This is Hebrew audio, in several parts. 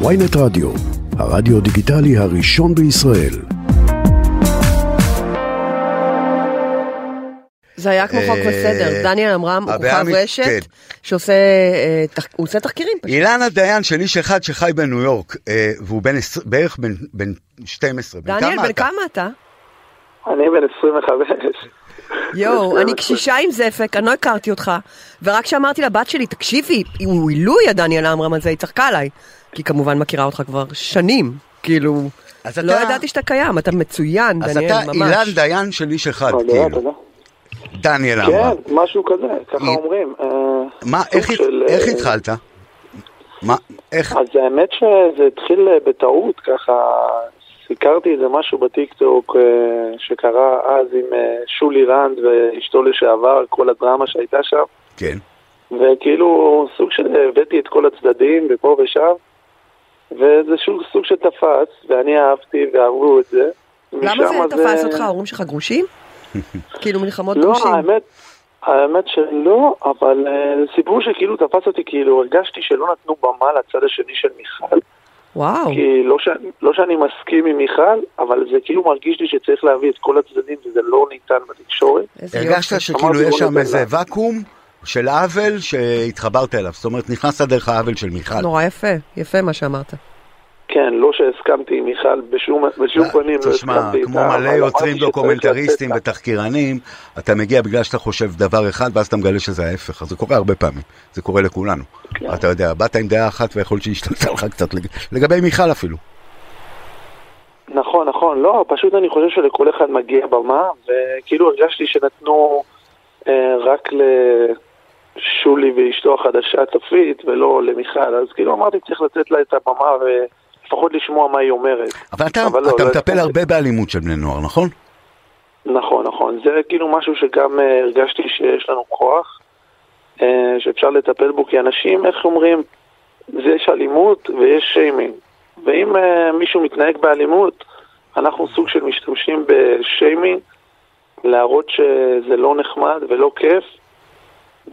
ויינט רדיו, הרדיו דיגיטלי הראשון בישראל. זה היה כמו חוק אה, וסדר, דניאל עמרם הוא כוכב מ- רשת, כן. שעושה אה, הוא עושה תחקירים פשוט. אילנה דיין של איש אחד שחי בניו יורק, אה, והוא בן בערך בן- בן 12. בן דניאל, כמה בן אתה? כמה אתה? אני בן 25. יואו, אני קשישה עם זפק, אני לא הכרתי אותך, ורק כשאמרתי לבת שלי, תקשיבי, הוא עילוי הדניאל עמרם הזה, היא צחקה עליי, כי כמובן מכירה אותך כבר שנים, כאילו, אז לא אתה- ידעתי שאתה קיים, אתה מצוין, אז דניאל, אתה אילן ממש. דיין של איש אחד, כאילו. דניאל עמרם. כן, משהו כזה, ככה אומרים. אה, מה, סוג איך אה, התחלת? מה, איך? אז האמת שזה התחיל אה, בטעות, ככה סיקרתי איזה משהו בטיקטוק אה, שקרה אז עם אה, שולי רנד ואשתו לשעבר, כל הדרמה שהייתה שם, כן. וכאילו סוג של הבאתי את כל הצדדים ופה ושם, וזה שוב סוג שתפס, ואני אהבתי ואהבו את זה. למה זה תפס אותך, ההורים שלך גרושים? כאילו מלחמות לא, גרושים. האמת, האמת שלא, אבל אה, זה סיפור שכאילו תפס אותי, כאילו הרגשתי שלא נתנו במה לצד השני של מיכל. וואו, כי לא, ש... לא שאני מסכים עם מיכל, אבל זה כאילו מרגיש לי שצריך להביא את כל הצדדים וזה לא ניתן בתקשורת. הרגשת שכאילו יש שם איזה לה. ואקום של עוול שהתחברת אליו. זאת אומרת, נכנסת דרך העוול של מיכל. נורא יפה, יפה מה שאמרת. כן, לא שהסכמתי עם מיכל בשום, בשום פנים, לא תשמע, הסכמתי איתה. כמו אבל מלא יוצרים דוקומנטריסטים. ותחקירנים, אתה מגיע בגלל שאתה חושב דבר אחד, ואז אתה מגלה שזה ההפך. זה קורה הרבה פעמים, זה קורה לכולנו. כן. אתה יודע, באת עם דעה אחת ויכול להיות שהשתלטה לך קצת, לג- לגבי מיכל אפילו. נכון, נכון, לא, פשוט אני חושב שלכל אחד מגיע במה, וכאילו הרגשתי שנתנו אה, רק לשולי ואשתו החדשה צפית, ולא למיכל, אז כאילו אמרתי צריך לתת לה את הבמה ולפחות לשמוע מה היא אומרת. אבל אתה אבל לא, אתה לא מטפל הסכמתי. הרבה באלימות של בני נוער, נכון? נכון, נכון, זה כאילו משהו שגם אה, הרגשתי שיש לנו כוח, אה, שאפשר לטפל בו, כי אנשים, איך אומרים, זה יש אלימות ויש שיימינג. ואם אה, מישהו מתנהג באלימות, אנחנו סוג של משתמשים בשיימינג, להראות שזה לא נחמד ולא כיף,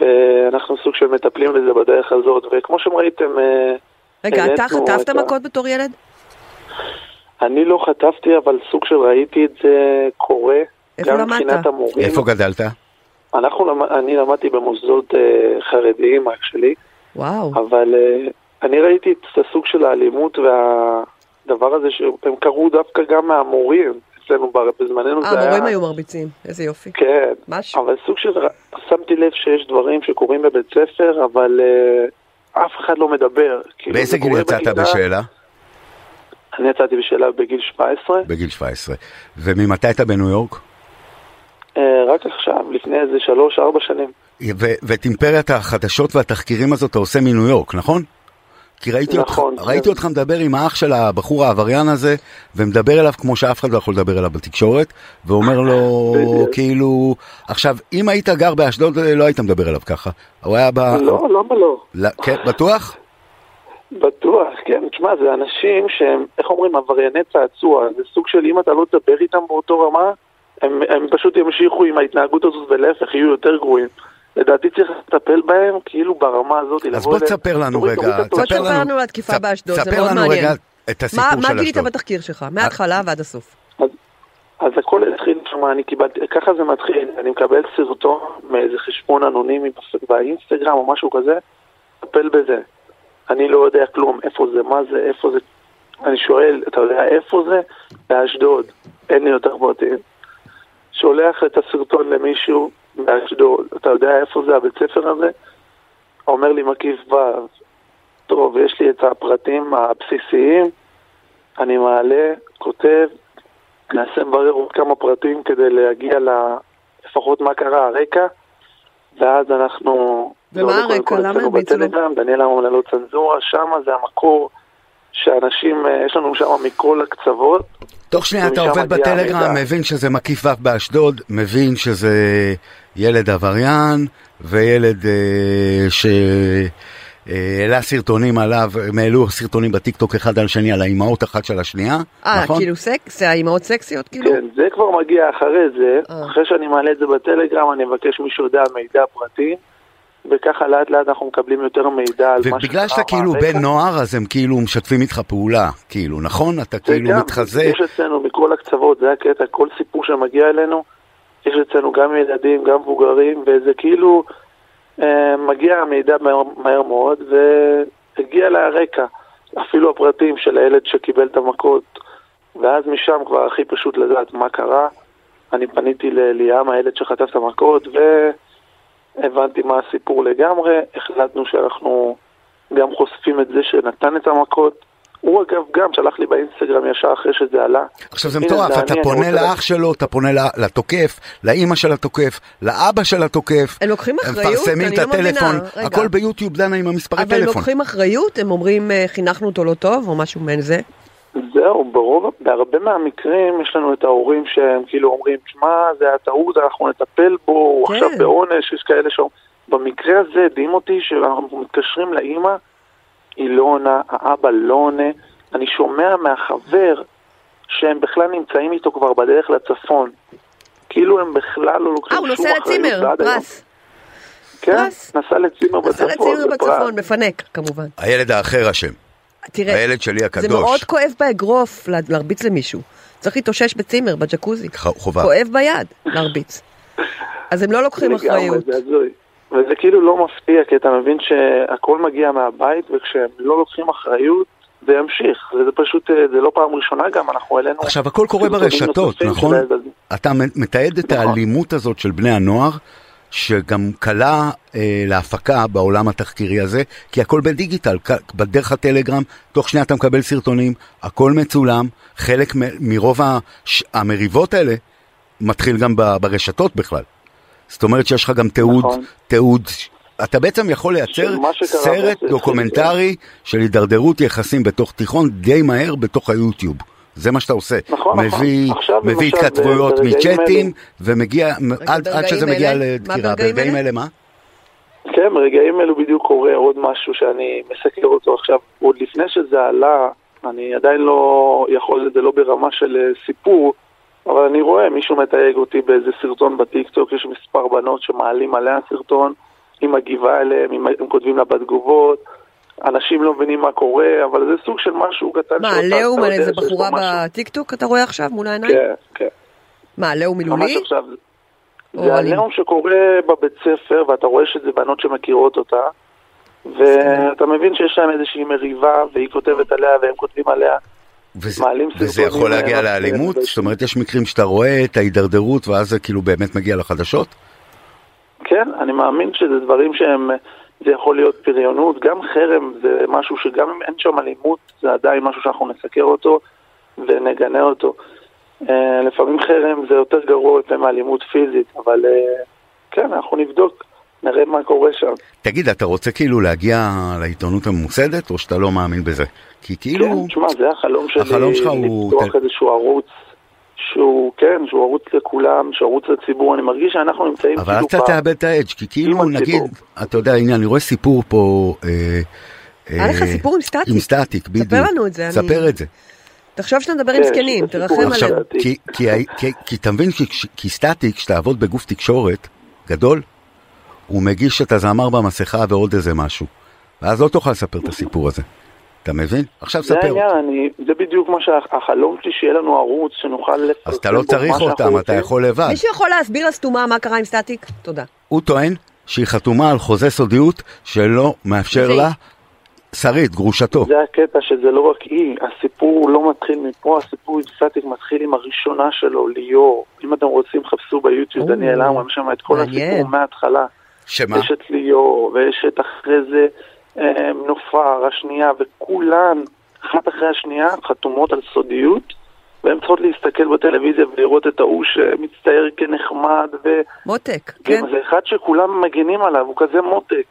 ואנחנו סוג של מטפלים בזה בדרך הזאת. וכמו שראיתם, אה, רגע, אתה חטפת את מכות בתור ילד? אני לא חטפתי, אבל סוג של ראיתי את זה קורה. איפה למדת? המורים. איפה גדלת? אנחנו, אני למדתי במוסדות אה, חרדיים אח שלי, וואו, אבל אה, אני ראיתי את הסוג של האלימות והדבר הזה שהם קרו דווקא גם מהמורים. אצלנו ב- בזמננו אה, זה היה... המורים היו מרביצים, איזה יופי. כן, משהו. אבל סוג של... שמתי לב שיש דברים שקורים בבית ספר, אבל אה, אף אחד לא מדבר. כאילו, באיזה זה גיל יצאת בשאלה? אני יצאתי בשאלה בגיל 17, בגיל 17. וממתי אתה בניו יורק? אה, רק עכשיו, לפני איזה 3-4 שנים. ואת אימפריית החדשות והתחקירים הזאת אתה עושה מניו יורק, נכון? כי ראיתי, נכון, אותך, ראיתי כן. אותך מדבר עם האח של הבחור העבריין הזה, ומדבר אליו כמו שאף אחד לא יכול לדבר אליו בתקשורת, ואומר לו. כאילו, עכשיו, אם היית גר באשדוד, לא היית מדבר אליו ככה. הוא היה ב... לא, למה לא? לא, כן, בטוח? בטוח, כן. תשמע, זה אנשים שהם, איך אומרים, עברייני צעצוע. זה סוג של אם אתה לא תדבר איתם באותו רמה, הם, הם פשוט ימשיכו עם ההתנהגות הזאת ולהפך, יהיו יותר גרועים. לדעתי צריך לטפל בהם כאילו ברמה הזאת. אז בוא תספר לנו רגע, בוא. תספר לנו על התקיפה באשדוד, זה ספר מאוד לנו מעניין. רגע את הסיפור מה של מה אשדוד. גילית בתחקיר שלך? מההתחלה ועד הסוף. אז הכל התחיל שם, אני קיבלתי, ככה זה מתחיל, אני מקבל סרטון מאיזה חשבון אנונימי באינסטגרם או משהו כזה, טפל בזה. אני לא יודע כלום, איפה זה, מה זה, איפה זה. אני שואל, אתה יודע איפה זה? באשדוד, אין לי יותר פרטים. שולח את הסרטון למישהו באשדוד, אתה יודע איפה זה הבית ספר הזה? אומר לי מקיף ו', טוב, יש לי את הפרטים הבסיסיים, אני מעלה, כותב, ננסה לברר עוד כמה פרטים כדי להגיע ל... לפחות מה קרה, הרקע, ואז אנחנו... ומה הרקע? למה לו? בטלגרם, דניאל אמר ללא צנזורה, שם זה המקור שאנשים, אה, יש לנו שם מכל הקצוות. תוך שנייה אתה עובד בטלגרם, המידע. מבין שזה מקיף ו' באשדוד, מבין שזה ילד עבריין, וילד אה, שהעלה סרטונים עליו, הם העלו סרטונים בטיקטוק אחד על השני, על האימהות אחת של השנייה, אה, נכון? כאילו סקס? זה האימהות סקסיות כאילו? כן, זה כבר מגיע אחרי זה, אה. אחרי שאני מעלה את זה בטלגרם, אני מבקש מישהו יודע מידע פרטי, וככה לאט לאט אנחנו מקבלים יותר מידע על מה ובגלל שאתה כאילו. בן נוער, אז הם כאילו משתפים איתך פעולה, כאילו, נכון? אתה כאילו גם, מתחזה. יש אצלנו מכל הקצוות, זה הקטע, כל סיפור שמגיע אלינו, יש אצלנו גם ילדים, גם מבוגרים, וזה כאילו אה, מגיע המידע מהר, מהר מאוד, והגיע לרקע, אפילו הפרטים של הילד שקיבל את המכות, ואז משם כבר הכי פשוט לדעת מה קרה. אני פניתי לליאם, הילד שחטף את המכות, והבנתי מה הסיפור לגמרי, החלטנו שאנחנו גם חושפים את זה שנתן את המכות. הוא אגב גם שלח לי באינסטגרם ישר אחרי שזה עלה. עכשיו זה מטורף, אתה פונה לאח שלו, אתה פונה ל- לתוקף, לאימא של התוקף, לאבא של התוקף. הם לוקחים אחריות? הם מפרסמים את לא מבינה. הטלפון, רגע. הכל ביוטיוב דנה עם המספרי אבל הם טלפון. לוקחים אחריות? הם אומרים אה, חינכנו אותו לא טוב, או משהו מעין זה? זהו, ברוב, בהרבה מהמקרים יש לנו את ההורים שהם כאילו אומרים, שמע, זה היה טעות, אנחנו נטפל בו, הוא כן. עכשיו בעונש, יש כאלה שאומרים... במקרה הזה הדהים אותי שאנחנו מתקשרים לאימא, היא לא עונה, האבא לא עונה. אני שומע מהחבר שהם בכלל נמצאים איתו כבר בדרך לצפון. כאילו הם בכלל לא לוקחים אה, הוא שום נוסע אחריות לצימר. פרס. כן, פרס. נסע לצימר נסע בצפון. לצימר בפרס. בצפון, מפנק, כמובן. הילד האחר אשם. תראה, הילד שלי זה הקדוש. מאוד כואב באגרוף לה- להרביץ למישהו. צריך להתאושש בצימר, בג'קוזי. חובה. כואב ביד להרביץ. אז הם לא לוקחים אחריות. זה. וזה כאילו לא מפתיע, כי אתה מבין שהכל מגיע מהבית, וכשהם לא לוקחים אחריות, זה ימשיך. וזה פשוט, אה, זה לא פעם ראשונה גם, אנחנו העלינו... עכשיו הכל קורה סרטונים ברשתות, נכון? אתה מתעד את נכון. האלימות הזאת של בני הנוער, שגם קלה אה, להפקה בעולם התחקירי הזה, כי הכל בדיגיטל, בדרך הטלגרם, תוך שנייה אתה מקבל סרטונים, הכל מצולם, חלק מ- מרוב הש- המריבות האלה מתחיל גם ב- ברשתות בכלל. זאת אומרת שיש לך גם תיעוד, נכון. תיעוד, אתה בעצם יכול לייצר סרט דוקומנטרי של הידרדרות יחסים בתוך תיכון די מהר בתוך היוטיוב. זה מה שאתה עושה. נכון, נכון. מביא, עכשיו, מביא למשל, התכתבויות מצ'אטים, ומגיע, עד, עד שזה מגיע? לדקירה. מה ברגעים אלה? מה? כן, ברגעים אלו בדיוק קורה עוד משהו שאני מסקר אותו עכשיו. עוד לפני שזה עלה, אני עדיין לא יכול, זה לא ברמה של אה, סיפור, אבל אני רואה מישהו מתייג אותי באיזה סרטון בטיקטוק, יש מספר בנות שמעלים עליה סרטון, היא מגיבה אליהם, הם, הם כותבים לה בתגובות, אנשים לא מבינים מה קורה, אבל זה סוג של משהו קטן מה, אתה על איזה בחורה. בטיקטוק אתה רואה עכשיו מול העיניים? כן, כן. מה, לאום ממש מילולי? עכשיו. זה אלים? הלאום שקורה בבית ספר, ואתה רואה שזה בנות שמכירות אותה, ואתה מבין שיש להם איזושהי מריבה, והיא כותבת עליה והם כותבים עליה. וזה, וזה יכול להגיע לאלימות? אה, זאת אומרת, יש מקרים שאתה רואה את ההידרדרות, ואז זה כאילו באמת מגיע לחדשות? כן, אני מאמין שזה דברים שהם, זה יכול להיות פריונות, גם חרם זה משהו שגם אם אין שם אלימות, זה עדיין משהו שאנחנו נסקר אותו ונגנה אותו. אה, לפעמים חרם זה יותר גרוע יותר מאלימות פיזית, אבל אה, כן, אנחנו נבדוק, נראה מה קורה שם. תגיד, אתה רוצה כאילו להגיע לעיתונות הממוסדת, או שאתה לא מאמין בזה? כי כאילו... כן, תשמע, זה החלום שלי, החלום שלך הוא- לפתוח איזשהו ערוץ שהוא, כן, שהוא ערוץ לכולם, שהוא ערוץ לציבור, אני מרגיש שאנחנו נמצאים אבל אל כאילו אתה תאבד את האדג', כי כאילו, נגיד. אתה יודע, הנה, אני רואה סיפור פה... אה, היה לך אה, סיפור עם סטטיק? עם סטטיק, בדיוק. לנו את זה, אני- ספר את זה. תחשוב שאתה מדבר עם כן, זקנים, תרחם עכשיו, עליהם. סטטיק. כי, אתה מבין, כי, כי סטטיק, כשתעבוד בגוף תקשורת גדול, הוא מגיש את הזמר במסכה ועוד איזה משהו. ואז לא תוכל לספר את הסיפור הזה. אתה מבין? עכשיו זה ספר. העניין, אני, זה בדיוק מה שהחלום שלי, שיהיה לנו ערוץ, שנוכל לפרסם אז אתה לא צריך אותם, אתה. יכול לבד. מישהו יכול להסביר לסתומה מה קרה עם סטטיק? תודה. הוא טוען שהיא חתומה על חוזה סודיות שלא מאפשר לה, שרית, גרושתו. זה הקטע שזה לא רק היא, הסיפור לא מתחיל מפה, הסיפור עם סטטיק מתחיל עם הראשונה שלו, ליאור. אם אתם רוצים, חפשו ביוטיוב, דניאל עמרם, שם את כל. הסיפור מההתחלה. שמה? יש את ליאור, ויש את אחרי זה נופר, השנייה, וכולן, אחת אחרי השנייה, חתומות על סודיות, והן צריכות להסתכל בטלוויזיה ולראות את ההוא שמצטייר כנחמד, ו... מותק, כן? זה אחד שכולם מגנים עליו, הוא כזה מותק.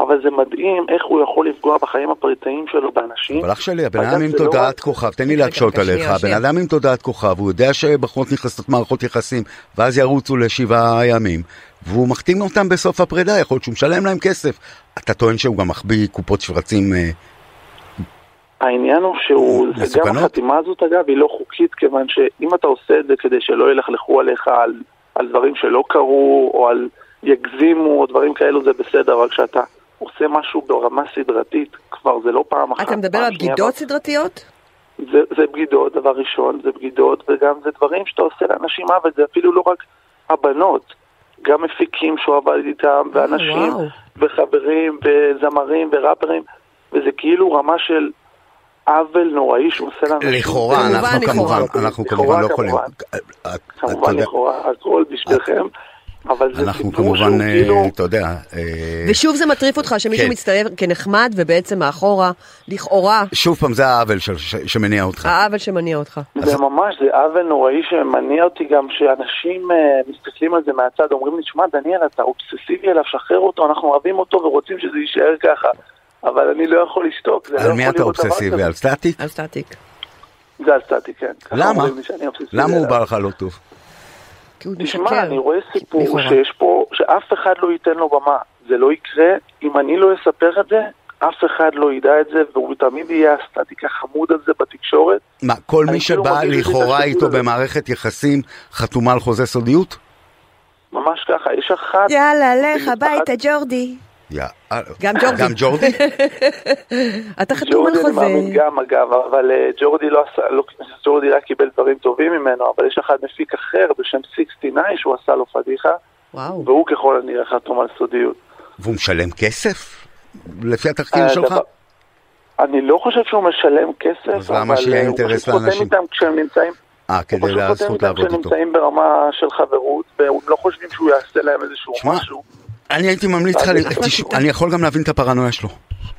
אבל זה מדהים איך הוא יכול לפגוע בחיים הפרטיים שלו באנשים. אבל אח שלי, הבן אדם עם לא תודעת רק- כוכב, תן לי להקשות עליך, הבן. אדם עם תודעת כוכב, הוא יודע שבחורות נכנסות מערכות יחסים, ואז ירוצו לשבעה ימים, והוא מחתים אותם בסוף הפרידה, יכול להיות שהוא משלם להם כסף. אתה טוען שהוא גם מחביא קופות שרצים, אה, העניין הוא שהוא, זה גם? החתימה הזאת אגב היא לא חוקית, כיוון שאם אתה עושה את זה כדי שלא ילכלכו עליך על, על דברים שלא קרו, או על יגזימו או דברים כאלו זה בסדר, אבל כשאתה עושה משהו ברמה סדרתית, כבר זה לא פעם אחת. אתה מדבר על בגידות סדרתיות? זה, זה בגידות, דבר ראשון, זה בגידות, וגם זה דברים שאתה עושה לאנשים עוול, זה אפילו לא רק הבנות, גם מפיקים שהוא עבד איתם, ואנשים, וואו. וחברים, וזמרים, וראפרים, וזה כאילו רמה של עוול נוראי שהוא עושה לאנשים. לכאורה, אנחנו. כמובן, אנחנו כמובן לא יכולים. כמובן. אה, לכאורה, הכל בשבילכם, אבל זה אנחנו סיפור כמובן, שהוא אה, כאילו... אתה יודע, אה, ושוב זה מטריף אותך שמישהו כן. מצטלם כנחמד ובעצם מאחורה, לכאורה, שוב פעם זה העוול של- ש- שמניע אותך. העוול שמניע אותך. זה ממש, זה עוול נוראי שמניע אותי גם שאנשים אה, מסתכלים על זה מהצד, אומרים לי, שמע, דניאל, אתה אובססיבי אליו, שחרר אותו, אנחנו אוהבים אותו ורוצים שזה יישאר ככה. אבל אני לא יכול לשתוק, זה לא על יכול מי להיות אתה דבר אובססיבי? כזה. על סטטיק? על סטטיק. זה על סטטיק, כן. למה? אובססיבי למה הוא. בא לך לא טוב? כי הוא תשמע, משקר. אני רואה סיפור לכאורה. שיש פה, שאף אחד לא ייתן לו במה. זה לא יקרה, אם אני לא אספר את זה, אף אחד לא ידע את זה, והוא תמיד יהיה הסטטיק החמוד הזה בתקשורת. מה, כל מי כאילו שבא לכאורה איתו הזה. במערכת יחסים חתומה על חוזה סודיות? ממש ככה, יש אחת... יאללה, לך הביתה, ג'ורדי. יא, גם ג'ורדי. גם ג'ורדי? אתה חתום על ג'ורדי אני חוזה. מאמין גם אגב, אבל אה, ג'ורדי לא עשה, לא, ג'ורדי רק קיבל דברים טובים ממנו, אבל יש אחד מפיק אחר בשם 69 שהוא עשה לו פדיחה. והוא ככל הנראה חתום על סודיות. והוא משלם כסף? לפי התחקיר אה, שלך? אני לא חושב שהוא משלם כסף, אז למה אבל שיהיה אה, הוא אינטרס פשוט חותם לאנשים? איתם כשהם נמצאים, אה, הוא כדי פשוט חותם איתם לעבוד כשהם איתו. נמצאים ברמה של חברות, והם לא חושבים שהוא יעשה להם איזשהו משהו. אני הייתי ממליץ לך. אני יכול גם להבין את הפרנויה שלו,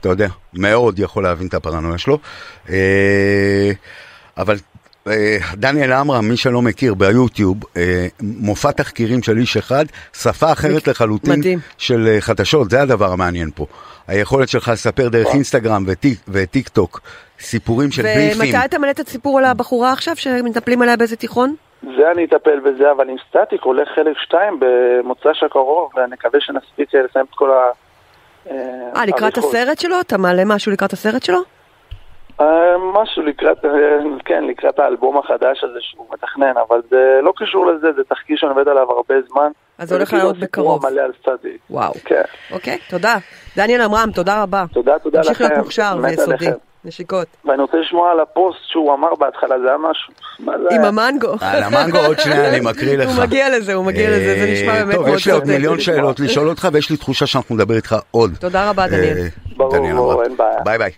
אתה יודע, מאוד יכול להבין את הפרנויה שלו. אה, אבל אה, דניאל עמרם, מי שלא מכיר, ביוטיוב, אה, מופע תחקירים של איש אחד, שפה אחרת לחלוטין מדהים. של חדשות, זה הדבר המעניין פה. היכולת שלך לספר דרך אינסטגרם וטיק- וטיק טוק סיפורים של ביפים. ומתי אתה מלא את הסיפור על הבחורה עכשיו שמטפלים עליה באיזה תיכון? זה אני אטפל בזה, אבל עם סטטיק הולך חלק 2 במוצ"ש הקרוב, ואני מקווה שנספיק אה, לסיים את כל ה... אה, לקראת העריכות. הסרט שלו? אתה מעלה משהו לקראת הסרט שלו? אה, משהו לקראת, אה, כן, לקראת האלבום החדש הזה שהוא מתכנן, אבל זה לא קשור לזה, זה תחקיר שאני עובד עליו הרבה זמן. אז זה הולך לעלות בקרוב. המלא על סטטיק. וואו. כן. אוקיי, תודה. דניאל עמרם, תודה רבה. תודה, תודה תמשיך לכם. להיות מוכשר ויסודי. נשיקות. ואני רוצה לשמוע על הפוסט שהוא אמר בהתחלה, זה היה משהו. עם? המנגו. על המנגו עוד שנייה אני מקריא לך. הוא מגיע לזה, הוא מגיע לזה, זה נשמע אה, באמת טוב, מאוד יש לי עוד. מיליון שאלות לשאול אותך, ויש לי תחושה שאנחנו נדבר איתך עוד. תודה רבה, דניאל. אה, ברור. אין בעיה. ביי ביי.